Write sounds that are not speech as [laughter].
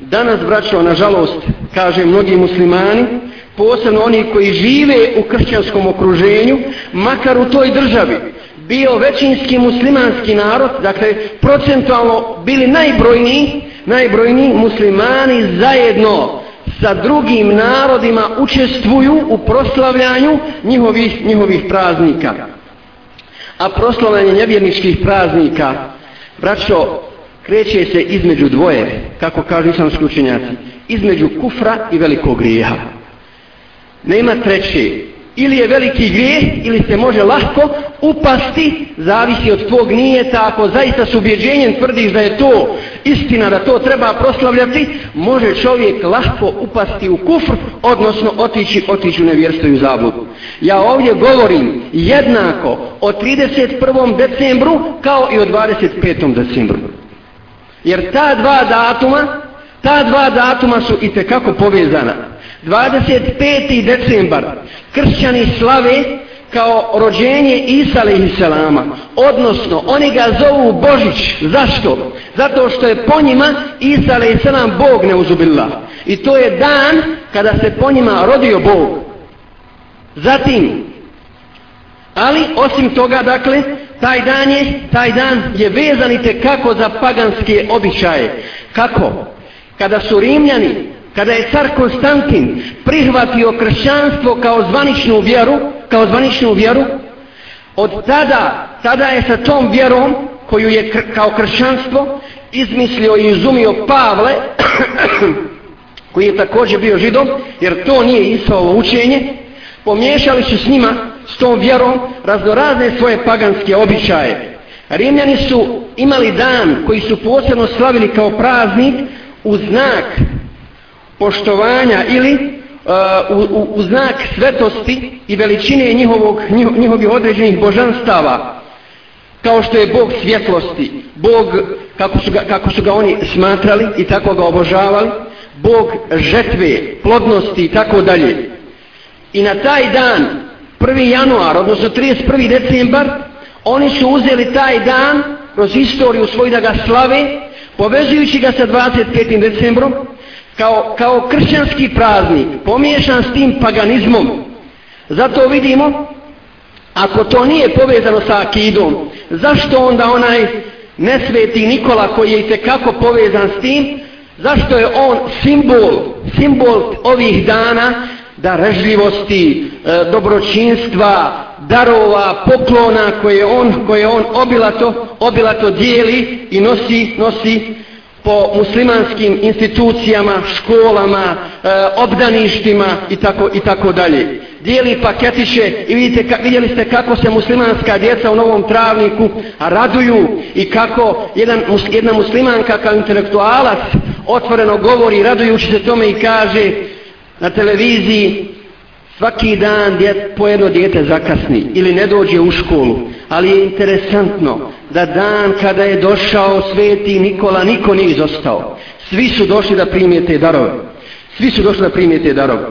Danas, braćo, nažalost, kaže mnogi muslimani, posebno oni koji žive u kršćanskom okruženju, makar u toj državi, bio većinski muslimanski narod, dakle, procentualno bili najbrojniji, najbrojniji muslimani zajedno sa drugim narodima učestvuju u proslavljanju njihovih, njihovih praznika. A proslavljanje nevjerničkih praznika, braćo, kreće se između dvoje, kako kažu islamski učenjaci, između kufra i velikog grijeha. Nema treće, ili je veliki grijeh, ili se može lahko upasti, zavisi od tvog nijeta, ako zaista s ubjeđenjem tvrdiš da je to istina, da to treba proslavljati, može čovjek lahko upasti u kufr, odnosno otići, otići u nevjerstvo i u zabludu. Ja ovdje govorim jednako o 31. decembru kao i o 25. decembru. Jer ta dva datuma, ta dva datuma su i kako povezana. 25. decembar kršćani slave kao rođenje Isa alaihissalama. Odnosno, oni ga zovu Božić. Zašto? Zato što je po njima Isa alaihissalam Bog neuzubila. I to je dan kada se po njima rodio Bog. Zatim, ali osim toga, dakle, taj dan je, taj dan je vezan i kako za paganske običaje. Kako? Kada su Rimljani kada je car Konstantin prihvatio kršćanstvo kao zvaničnu vjeru, kao zvaničnu vjeru, od tada, tada je sa tom vjerom koju je kr kao kršćanstvo izmislio i izumio Pavle, [coughs] koji je također bio židom, jer to nije Isovo učenje, pomiješali su s njima, s tom vjerom, raznorazne svoje paganske običaje. Rimljani su imali dan koji su posebno slavili kao praznik u znak poštovanja ili uh, u, u, u znak svetosti i veličine njihovog, njihovih određenih božanstava kao što je Bog svjetlosti Bog kako su, ga, kako su ga oni smatrali i tako ga obožavali Bog žetve, plodnosti i tako dalje i na taj dan 1. januar, odnosno 31. decembar oni su uzeli taj dan kroz istoriju svoj da ga slave povezujući ga sa 25. decembrom kao, kao kršćanski praznik pomiješan s tim paganizmom zato vidimo ako to nije povezano sa akidom zašto onda onaj nesveti Nikola koji je i tekako povezan s tim zašto je on simbol simbol ovih dana darežljivosti, e, dobročinstva, darova, poklona koje on, koje on obilato, obilato dijeli i nosi, nosi po muslimanskim institucijama, školama, e, obdaništima i tako, i tako dalje. Dijeli paketiće i vidite, ka, vidjeli ste kako se muslimanska djeca u novom travniku raduju i kako jedan, jedna muslimanka kao intelektualac otvoreno govori radujući se tome i kaže na televiziji svaki dan djet, po jedno djete zakasni ili ne dođe u školu. Ali je interesantno da dan kada je došao sveti Nikola niko nije izostao. Svi su došli da primijete darove. Svi su došli da primijete darove.